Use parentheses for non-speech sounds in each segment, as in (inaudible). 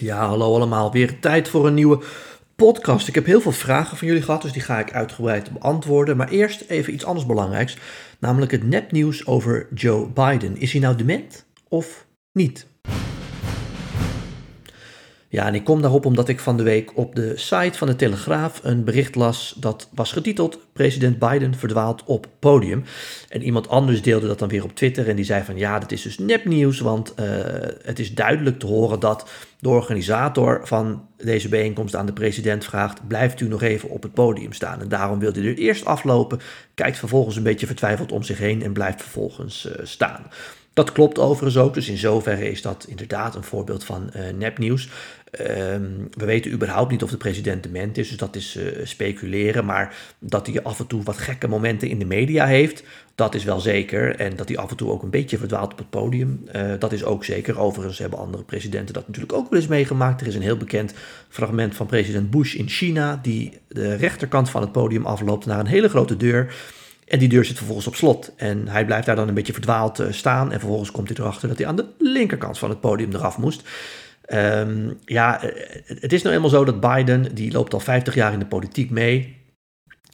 Ja, hallo allemaal. Weer tijd voor een nieuwe podcast. Ik heb heel veel vragen van jullie gehad, dus die ga ik uitgebreid beantwoorden. Maar eerst even iets anders belangrijks, namelijk het nepnieuws over Joe Biden. Is hij nou dement of niet? Ja, en ik kom daarop omdat ik van de week op de site van de Telegraaf een bericht las dat was getiteld President Biden verdwaalt op podium. En iemand anders deelde dat dan weer op Twitter en die zei van ja, dat is dus nepnieuws, want uh, het is duidelijk te horen dat de organisator van deze bijeenkomst aan de president vraagt, blijft u nog even op het podium staan. En daarom wil hij er eerst aflopen, kijkt vervolgens een beetje vertwijfeld om zich heen en blijft vervolgens uh, staan. Dat klopt overigens ook, dus in zoverre is dat inderdaad een voorbeeld van uh, nepnieuws. Um, we weten überhaupt niet of de president dement is, dus dat is uh, speculeren. Maar dat hij af en toe wat gekke momenten in de media heeft, dat is wel zeker. En dat hij af en toe ook een beetje verdwaalt op het podium, uh, dat is ook zeker. Overigens hebben andere presidenten dat natuurlijk ook wel eens meegemaakt. Er is een heel bekend fragment van president Bush in China, die de rechterkant van het podium afloopt naar een hele grote deur. En die deur zit vervolgens op slot. En hij blijft daar dan een beetje verdwaald uh, staan. En vervolgens komt hij erachter dat hij aan de linkerkant van het podium eraf moest. Um, ja, het is nou eenmaal zo dat Biden, die loopt al 50 jaar in de politiek mee.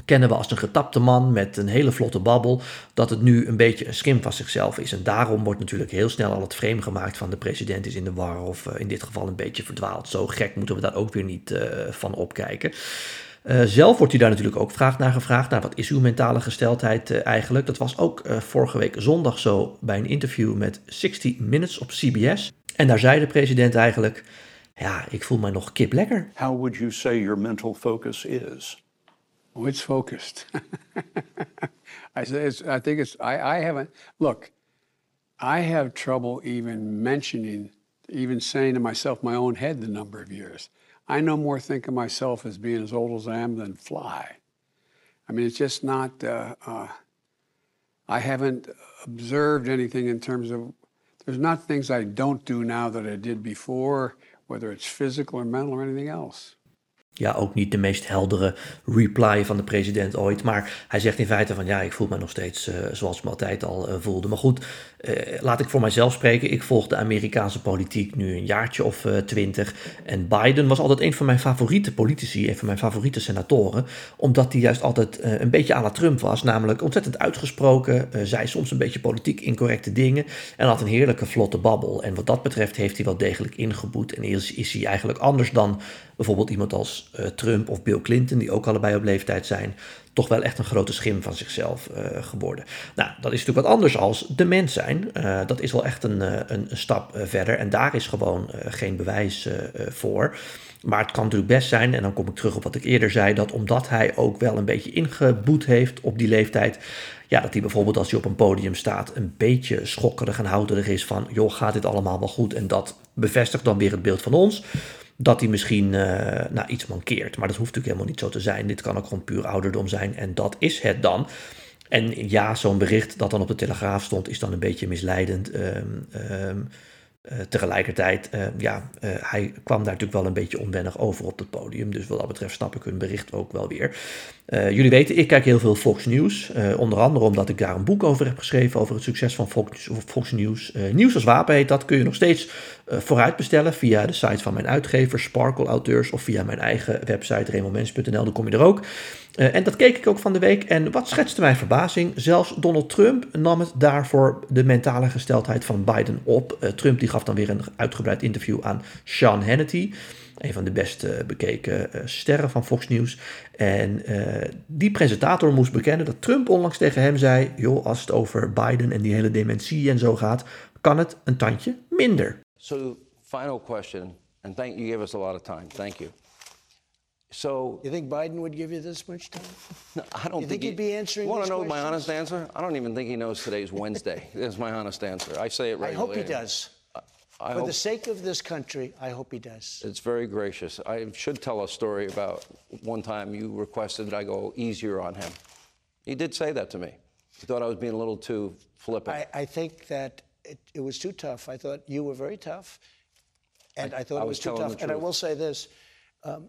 Kennen we als een getapte man met een hele vlotte babbel, dat het nu een beetje een schim van zichzelf is. En daarom wordt natuurlijk heel snel al het frame gemaakt van de president is in de war of uh, in dit geval een beetje verdwaald. Zo gek moeten we daar ook weer niet uh, van opkijken. Uh, zelf wordt hij daar natuurlijk ook vraag naar gevraagd. Nou, wat is uw mentale gesteldheid uh, eigenlijk? Dat was ook uh, vorige week zondag zo bij een interview met 60 Minutes op CBS. En daar zei de president eigenlijk: Ja, ik voel me nog kip lekker. How would you say your mental focus is? Oh, it's focused. (laughs) I, say it's, I think it's, I, I haven't, look, I have trouble even mentioning, even saying to myself, my own head, the number of years. I no more think of myself as being as old as I am than fly. I mean, it's just not, uh, uh, I haven't observed anything in terms of, there's not things I don't do now that I did before, whether it's physical or mental or anything else. Ja, ook niet de meest heldere reply van de president ooit. Maar hij zegt in feite van ja, ik voel me nog steeds uh, zoals ik me altijd al uh, voelde. Maar goed, uh, laat ik voor mijzelf spreken. Ik volg de Amerikaanse politiek nu een jaartje of twintig. en Biden was altijd een van mijn favoriete politici, een van mijn favoriete senatoren. Omdat hij juist altijd een beetje à la Trump was. Namelijk ontzettend uitgesproken, zei soms een beetje politiek incorrecte dingen. En had een heerlijke vlotte babbel. En wat dat betreft heeft hij wel degelijk ingeboet. En is, is hij eigenlijk anders dan bijvoorbeeld iemand als uh, Trump of Bill Clinton, die ook allebei op leeftijd zijn, toch wel echt een grote schim van zichzelf uh, geworden. Nou, dat is natuurlijk wat anders als de mens zijn. Uh, dat is wel echt een, een, een stap verder en daar is gewoon geen bewijs voor. Maar het kan natuurlijk best zijn, en dan kom ik terug op wat ik eerder zei, dat omdat hij ook wel een beetje ingeboet heeft op die leeftijd, ja, dat hij bijvoorbeeld als hij op een podium staat een beetje schokkerig en houterig is van, joh, gaat dit allemaal wel goed? En dat bevestigt dan weer het beeld van ons dat hij misschien uh, nou, iets mankeert. Maar dat hoeft natuurlijk helemaal niet zo te zijn. Dit kan ook gewoon puur ouderdom zijn en dat is het dan. En ja, zo'n bericht dat dan op de Telegraaf stond, is dan een beetje misleidend. Um, um, tegelijkertijd, uh, ja, hij kwam daar natuurlijk wel een beetje onwennig over op het podium. Dus wat dat betreft snap ik hun bericht ook wel weer. Jullie weten, ik kijk heel veel Fox News. onder andere omdat ik daar een boek over heb geschreven, over het succes van Fox, News. Nieuws als wapen heet dat, kun je nog steeds vooruit bestellen via de site van mijn uitgever, Sparkle Auteurs, of via mijn eigen website, remomens.nl, dan kom je er ook. En dat keek ik ook van de week. En wat schetste mijn verbazing? Zelfs Donald Trump nam het daarvoor de mentale gesteldheid van Biden op. Trump die gaf dan weer een uitgebreid interview aan Sean Hannity. Een van de best bekeken uh, sterren van Fox News. En die presentator moest bekennen dat Trump onlangs tegen hem zei: joh, als het over Biden en die hele dementie en zo gaat, kan het een tandje minder. So, final question, and thank you gave us a lot of time. Thank you. So you think Biden would give you this much time? No, I don't you think, think he'd be answering. You want to know questions? my honest answer? I don't even think he knows today's Wednesday. That's my honest answer. I say it regularly. I hope he does. I, For hope the sake of this country, I hope he does. it's very gracious. I should tell a story about one time you requested that I go easier on him. He did say that to me. He thought I was being a little too flippant. I, I think that it, it was too tough. I thought you were very tough, and I, I- thought I it was was too tough. And I will say this: um,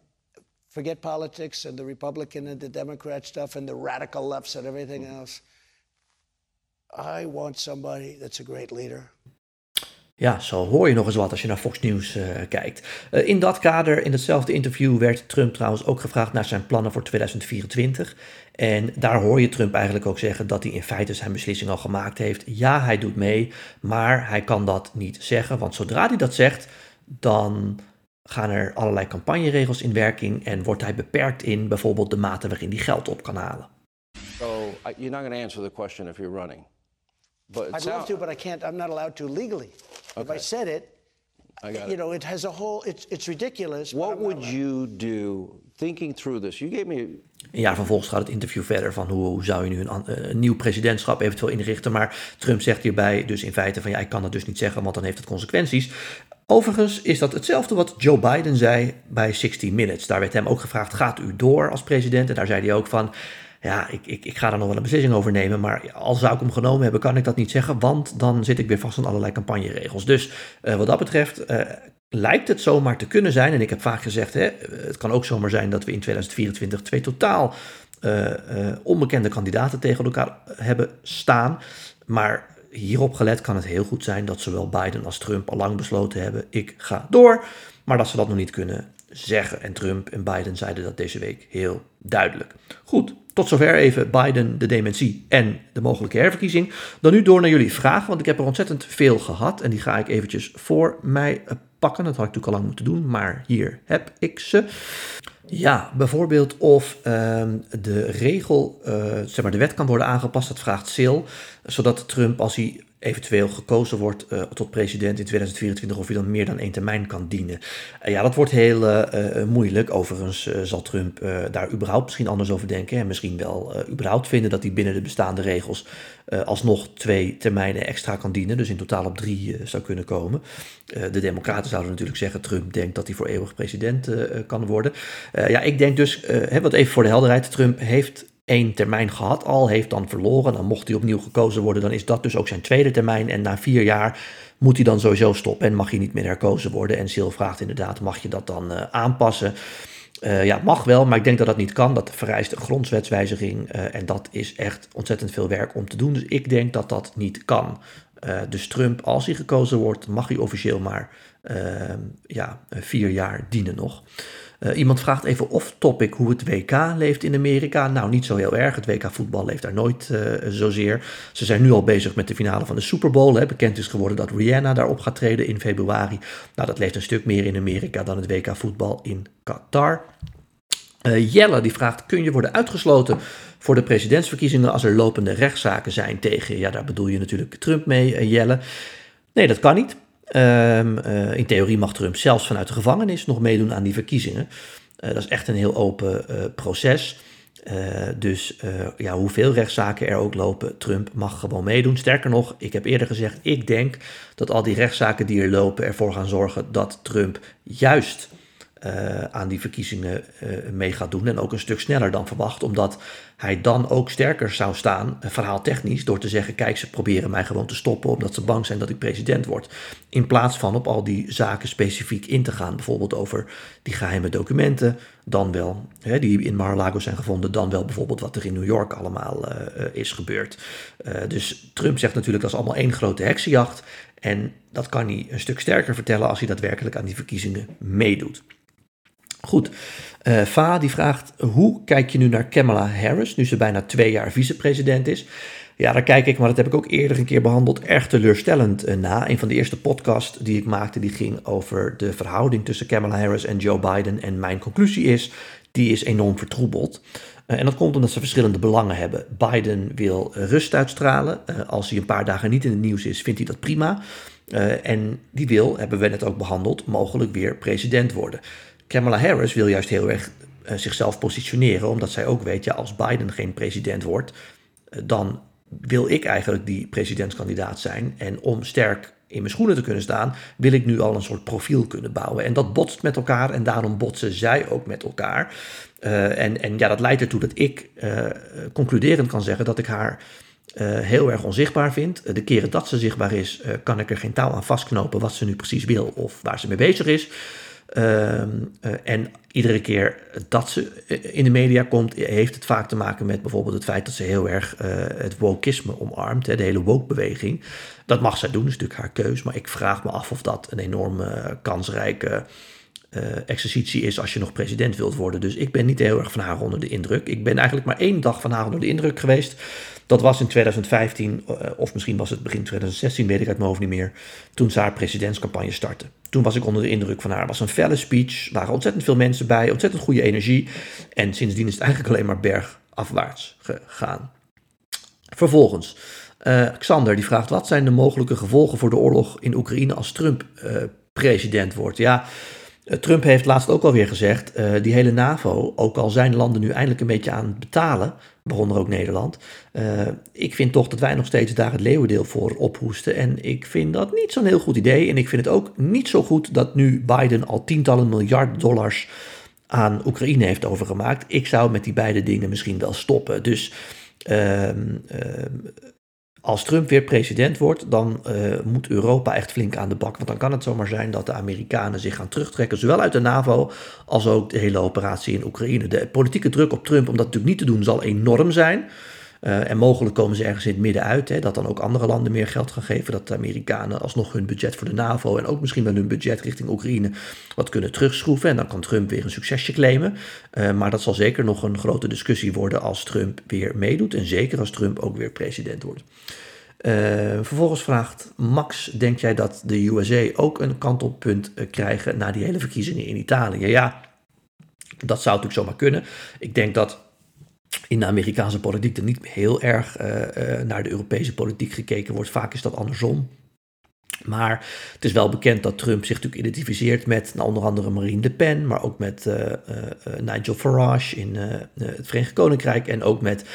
forget politics and the Republican and the Democrat stuff and the radical lefts and everything Mm. else. I want somebody that's a great leader. Ja, zo hoor je nog eens wat als je naar Fox News uh, kijkt. Uh, in dat kader, in hetzelfde interview, werd Trump trouwens ook gevraagd naar zijn plannen voor 2024. En daar hoor je Trump eigenlijk ook zeggen dat hij in feite zijn beslissing al gemaakt heeft. Ja, hij doet mee, maar hij kan dat niet zeggen. Want zodra hij dat zegt, dan gaan er allerlei campagneregels in werking en wordt hij beperkt in bijvoorbeeld de mate waarin hij geld op kan halen. So you're not going to answer the question if you're running. But I'd love to, but I can't. I'm not allowed to legally. Okay. If I said it, I got you it. know, it has a whole. It's it's ridiculous. What would you do thinking through this? You gave me. Ja, vervolgens gaat het interview verder van hoe, hoe zou je nu een, een, nieuw presidentschap eventueel inrichten. Maar Trump zegt hierbij dus in feite van ja, ik kan dat dus niet zeggen, want dan heeft het consequenties. Overigens is dat hetzelfde wat Joe Biden zei bij 60 Minutes. Daar werd hem ook gevraagd, gaat u door als president? En daar zei hij ook van, ja, ik, ik, ik ga er nog wel een beslissing over nemen, maar al zou ik hem genomen hebben, kan ik dat niet zeggen, want dan zit ik weer vast aan allerlei campagneregels. Dus uh, wat dat betreft uh, lijkt het zomaar te kunnen zijn, en ik heb vaak gezegd, hè, het kan ook zomaar zijn dat we in 2024 twee totaal uh, onbekende kandidaten tegen elkaar hebben staan, maar hierop gelet kan het heel goed zijn dat zowel Biden als Trump al lang besloten hebben: ik ga door, maar dat ze dat nog niet kunnen zeggen. En Trump en Biden zeiden dat deze week heel duidelijk. Goed, tot zover even Biden, de dementie en de mogelijke herverkiezing. Dan nu door naar jullie vragen, want ik heb er ontzettend veel gehad en die ga ik eventjes voor mij pakken. Dat had ik natuurlijk al lang moeten doen, maar hier heb ik ze. Ja, bijvoorbeeld of ehm, de regel, uh, zeg maar de wet kan worden aangepast, dat vraagt Sil, zodat Trump als hij eventueel gekozen wordt uh, tot president in 2024, of hij dan meer dan één termijn kan dienen. Uh, ja, dat wordt heel uh, moeilijk. Overigens zal Trump daar überhaupt misschien anders over denken. En misschien wel überhaupt vinden dat hij binnen de bestaande regels alsnog twee termijnen extra kan dienen. Dus in totaal op drie zou kunnen komen. de Democraten zouden natuurlijk zeggen: Trump denkt dat hij voor eeuwig president kan worden. ja, ik denk dus, wat even voor de helderheid: Trump heeft één termijn gehad al, heeft dan verloren. Dan mocht hij opnieuw gekozen worden, dan is dat dus ook zijn tweede termijn. En na vier jaar moet hij dan sowieso stoppen en mag hij niet meer herkozen worden. En Sil vraagt inderdaad, mag je dat dan uh, aanpassen? Uh, ja, mag wel, maar ik denk dat dat niet kan. Dat vereist een grondwetswijziging uh, en dat is echt ontzettend veel werk om te doen. Dus ik denk dat dat niet kan. dus Trump, als hij gekozen wordt, mag hij officieel maar ja, vier jaar dienen nog. Uh, iemand vraagt even off-topic hoe het WK leeft in Amerika. Nou, niet zo heel erg. Het WK voetbal leeft daar nooit uh, zozeer. Ze zijn nu al bezig met de finale van de Super Bowl. Hè. Bekend is geworden dat Rihanna daarop gaat treden in februari. Nou, dat leeft een stuk meer in Amerika dan het WK voetbal in Qatar. Uh, Jelle die vraagt: kun je worden uitgesloten voor de presidentsverkiezingen als er lopende rechtszaken zijn tegen? Ja, daar bedoel je natuurlijk Trump mee, Jelle. Nee, dat kan niet. Um, uh, in theorie mag Trump zelfs vanuit de gevangenis nog meedoen aan die verkiezingen. Uh, dat is echt een heel open uh, proces. dus ja, hoeveel rechtszaken er ook lopen, Trump mag gewoon meedoen. Sterker nog, ik heb eerder gezegd, ik denk dat al die rechtszaken die er lopen ervoor gaan zorgen dat Trump juist uh, aan die verkiezingen uh, mee gaat doen. En ook een stuk sneller dan verwacht, omdat hij dan ook sterker zou staan, uh, verhaaltechnisch, door te zeggen: kijk, ze proberen mij gewoon te stoppen omdat ze bang zijn dat ik president word. In plaats van op al die zaken specifiek in te gaan, bijvoorbeeld over die geheime documenten, dan wel, hè, die in Mar-a-Lago zijn gevonden, dan wel bijvoorbeeld wat er in New York allemaal is gebeurd. dus Trump zegt natuurlijk dat is allemaal één grote heksenjacht. En dat kan hij een stuk sterker vertellen als hij daadwerkelijk aan die verkiezingen meedoet. Goed, uh, Fa die vraagt, hoe kijk je nu naar Kamala Harris, nu ze bijna twee jaar vicepresident is? Ja, daar kijk ik, maar dat heb ik ook eerder een keer behandeld, erg teleurstellend uh, na. Een van de eerste podcasts die ik maakte, die ging over de verhouding tussen Kamala Harris en Joe Biden. En mijn conclusie is, die is enorm vertroebeld. Uh, en dat komt omdat ze verschillende belangen hebben. Biden wil rust uitstralen. als hij een paar dagen niet in het nieuws is, vindt hij dat prima. en die wil, hebben we net ook behandeld, mogelijk weer president worden. Kamala Harris wil juist heel erg uh, zichzelf positioneren, omdat zij ook weet, ja, als Biden geen president wordt, uh, dan wil ik eigenlijk die presidentskandidaat zijn. En om sterk in mijn schoenen te kunnen staan, wil ik nu al een soort profiel kunnen bouwen. En dat botst met elkaar en daarom botsen zij ook met elkaar. Uh, en, en ja, dat leidt ertoe dat ik concluderend kan zeggen dat ik haar heel erg onzichtbaar vind. de keren dat ze zichtbaar is, kan ik er geen touw aan vastknopen wat ze nu precies wil of waar ze mee bezig is. Ehm, en iedere keer dat ze in de media komt, heeft het vaak te maken met bijvoorbeeld het feit dat ze heel erg het wokisme omarmt, de hele woke-beweging. Dat mag zij doen, dat is natuurlijk haar keus, maar ik vraag me af of dat een enorme kansrijke exercitie is als je nog president wilt worden. Dus ik ben niet heel erg van haar onder de indruk. Ik ben eigenlijk maar één dag van haar onder de indruk geweest. Dat was in 2015, uh, eh, of misschien was het begin 2016, weet ik uit mijn hoofd niet meer. Toen ze haar presidentscampagne startte. Toen was ik onder de indruk van haar. Het was een felle speech, waren ontzettend veel mensen bij, ontzettend goede energie. En sindsdien is het eigenlijk alleen maar bergafwaarts gegaan. Vervolgens, uh, Xander die vraagt: wat zijn de mogelijke gevolgen voor de oorlog in Oekraïne als Trump president wordt? Ja. Eh, Trump heeft laatst ook alweer gezegd, uh, die hele NAVO, ook al zijn landen nu eindelijk een beetje aan het betalen, waaronder ook Nederland, uh, ik vind toch dat wij nog steeds daar het leeuwendeel voor ophoesten. En ik vind dat niet zo'n heel goed idee. En ik vind het ook niet zo goed dat nu Biden al tientallen miljard dollars aan Oekraïne heeft overgemaakt. Ik zou met die beide dingen misschien wel stoppen. Dus ehm, als Trump weer president wordt, dan uh, moet Europa echt flink aan de bak. Want dan kan het zomaar zijn dat de Amerikanen zich gaan terugtrekken, zowel uit de NAVO als ook de hele operatie in Oekraïne. De politieke druk op Trump om dat natuurlijk niet te doen zal enorm zijn. Uh, en mogelijk komen ze ergens in het midden uit, hè, dat dan ook andere landen meer geld gaan geven, dat de Amerikanen alsnog hun budget voor de NAVO en ook misschien wel hun budget richting Oekraïne wat kunnen terugschroeven. En dan kan Trump weer een succesje claimen. Uh, maar dat zal zeker nog een grote discussie worden als Trump weer meedoet en zeker als Trump ook weer president wordt. Uh, vervolgens vraagt Max: Denk jij dat de USA ook een kantelpunt krijgen na die hele verkiezingen in Italië? Ja, dat zou natuurlijk zomaar kunnen. Ik denk dat in de Amerikaanse politiek er niet heel erg uh, uh, naar de Europese politiek gekeken wordt. Vaak is dat andersom. Maar het is wel bekend dat Trump zich natuurlijk identificeert met nou, onder andere Marine Le Pen, maar ook met uh, uh, Nigel Farage in het Verenigd Koninkrijk en ook met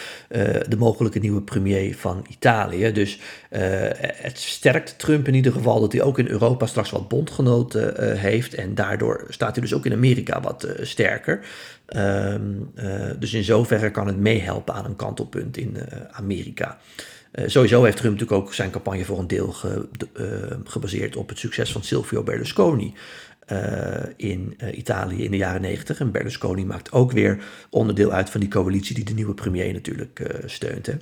de mogelijke nieuwe premier van Italië. Dus het sterkt Trump in ieder geval dat hij ook in Europa straks wat bondgenoten heeft en daardoor staat hij dus ook in Amerika wat sterker. Um, dus in zoverre kan het meehelpen aan een kantelpunt in Amerika. Uh, sowieso heeft Trump natuurlijk ook zijn campagne voor een deel ge, uh, gebaseerd op het succes van Silvio Berlusconi uh, in Italië in de jaren 90. En Berlusconi maakt ook weer onderdeel uit van die coalitie die de nieuwe premier natuurlijk steunt. Hè.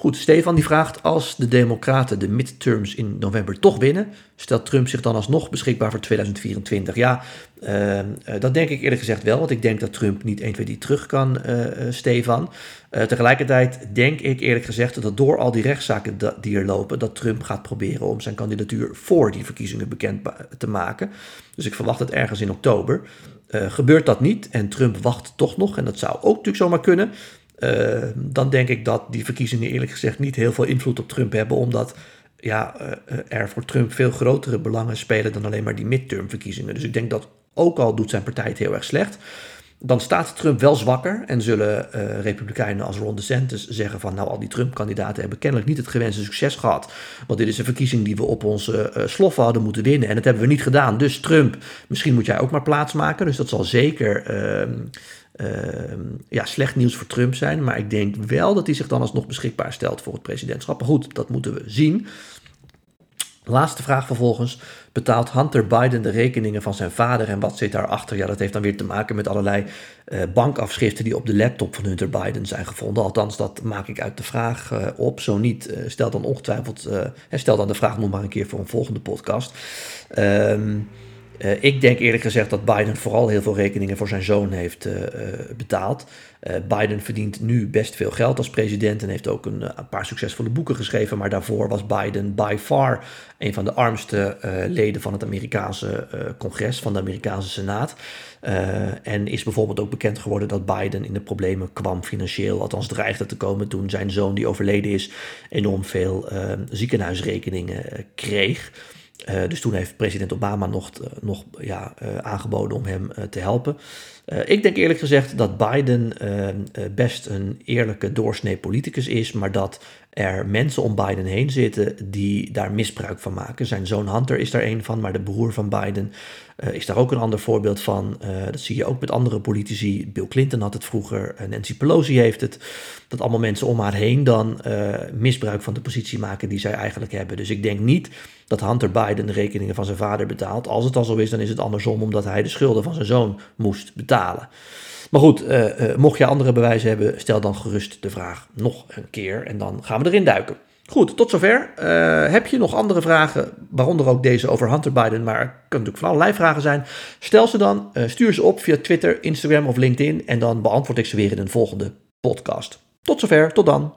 Goed, Stefan die vraagt, als de democraten de midterms in november toch winnen, stelt Trump zich dan alsnog beschikbaar voor 2024? Ja, uh, dat denk ik eerlijk gezegd wel, want ik denk dat Trump niet 1, 2, 3 terug kan, uh, Stefan. Tegelijkertijd denk ik eerlijk gezegd dat door al die rechtszaken die er lopen, dat Trump gaat proberen om zijn kandidatuur voor die verkiezingen bekend te maken. Dus ik verwacht het ergens in oktober. gebeurt dat niet en Trump wacht toch nog, en dat zou ook natuurlijk zomaar kunnen, uh, dan denk ik dat die verkiezingen eerlijk gezegd niet heel veel invloed op Trump hebben, omdat ja, uh, er voor Trump veel grotere belangen spelen dan alleen maar die midtermverkiezingen. Dus ik denk dat ook al doet zijn partij het heel erg slecht, dan staat Trump wel zwakker en zullen uh, republikeinen als Ron DeSantis zeggen van nou al die Trump-kandidaten hebben kennelijk niet het gewenste succes gehad. Want dit is een verkiezing die we op onze uh, sloffen hadden moeten winnen en dat hebben we niet gedaan. Dus Trump, misschien moet jij ook maar plaatsmaken. Dus dat zal zeker uh, ja, slecht nieuws voor Trump zijn. Maar ik denk wel dat hij zich dan alsnog beschikbaar stelt voor het presidentschap. Maar goed, dat moeten we zien. Laatste vraag vervolgens. Betaalt Hunter Biden de rekeningen van zijn vader en wat zit daarachter? Ja, dat heeft dan weer te maken met allerlei uh, bankafschriften die op de laptop van Hunter Biden zijn gevonden. Althans, dat maak ik uit de vraag uh, op. Zo niet, uh, stel dan ongetwijfeld, stel dan de vraag nog maar een keer voor een volgende podcast. Um, uh, ik denk eerlijk gezegd dat Biden vooral heel veel rekeningen voor zijn zoon heeft uh, betaald. Uh, Biden verdient nu best veel geld als president en heeft ook een, een, paar succesvolle boeken geschreven. Maar daarvoor was Biden by far een van de armste leden van het Amerikaanse congres, van de Amerikaanse Senaat. en is bijvoorbeeld ook bekend geworden dat Biden in de problemen kwam financieel, althans dreigde te komen toen zijn zoon, die overleden is, enorm veel ziekenhuisrekeningen kreeg. Uh, dus toen heeft president Obama nog, uh, nog ja, uh, aangeboden om hem te helpen. ik denk eerlijk gezegd dat Biden best een eerlijke doorsnee politicus is, maar dat er mensen om Biden heen zitten die daar misbruik van maken. Zijn zoon Hunter is daar een van, maar de broer van Biden uh, is daar ook een ander voorbeeld van. Uh, dat zie je ook met andere politici. Bill Clinton had het vroeger, Nancy Pelosi heeft het. Dat allemaal mensen om haar heen dan misbruik van de positie maken die zij eigenlijk hebben. Dus ik denk niet dat Hunter Biden de rekeningen van zijn vader betaalt. Als het al zo is, dan is het andersom, omdat hij de schulden van zijn zoon moest betalen. Maar goed, mocht je andere bewijzen hebben, stel dan gerust de vraag nog een keer en dan gaan we erin duiken. Goed, tot zover. Uh, heb je nog andere vragen, waaronder ook deze over Hunter Biden, maar het kunnen natuurlijk van allerlei vragen zijn. Stel ze dan, stuur ze op via Twitter, Instagram of LinkedIn en dan beantwoord ik ze weer in een volgende podcast. Tot zover, tot dan.